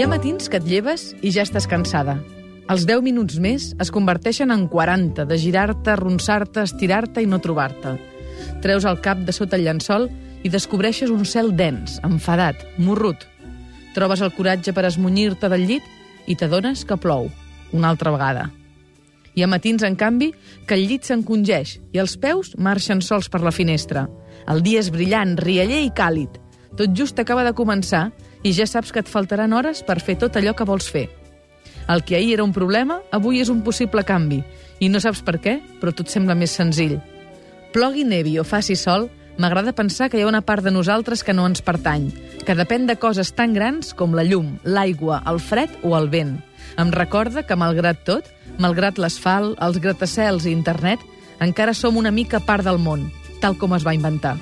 Hi ha matins que et lleves i ja estàs cansada. Els 10 minuts més es converteixen en 40, de girar-te, arronsar-te, estirar-te i no trobar-te. Treus el cap de sota el llençol i descobreixes un cel dens, enfadat, morrut. Trobes el coratge per esmunyir-te del llit i t'adones que plou, una altra vegada. Hi ha matins, en canvi, que el llit s'encongeix i els peus marxen sols per la finestra. El dia és brillant, rialler i càlid. Tot just acaba de començar i ja saps que et faltaran hores per fer tot allò que vols fer. El que ahir era un problema, avui és un possible canvi. I no saps per què, però tot sembla més senzill. Plogui, nevi o faci sol, m'agrada pensar que hi ha una part de nosaltres que no ens pertany, que depèn de coses tan grans com la llum, l'aigua, el fred o el vent. Em recorda que, malgrat tot, malgrat l'asfalt, els gratacels i internet, encara som una mica part del món, tal com es va inventar.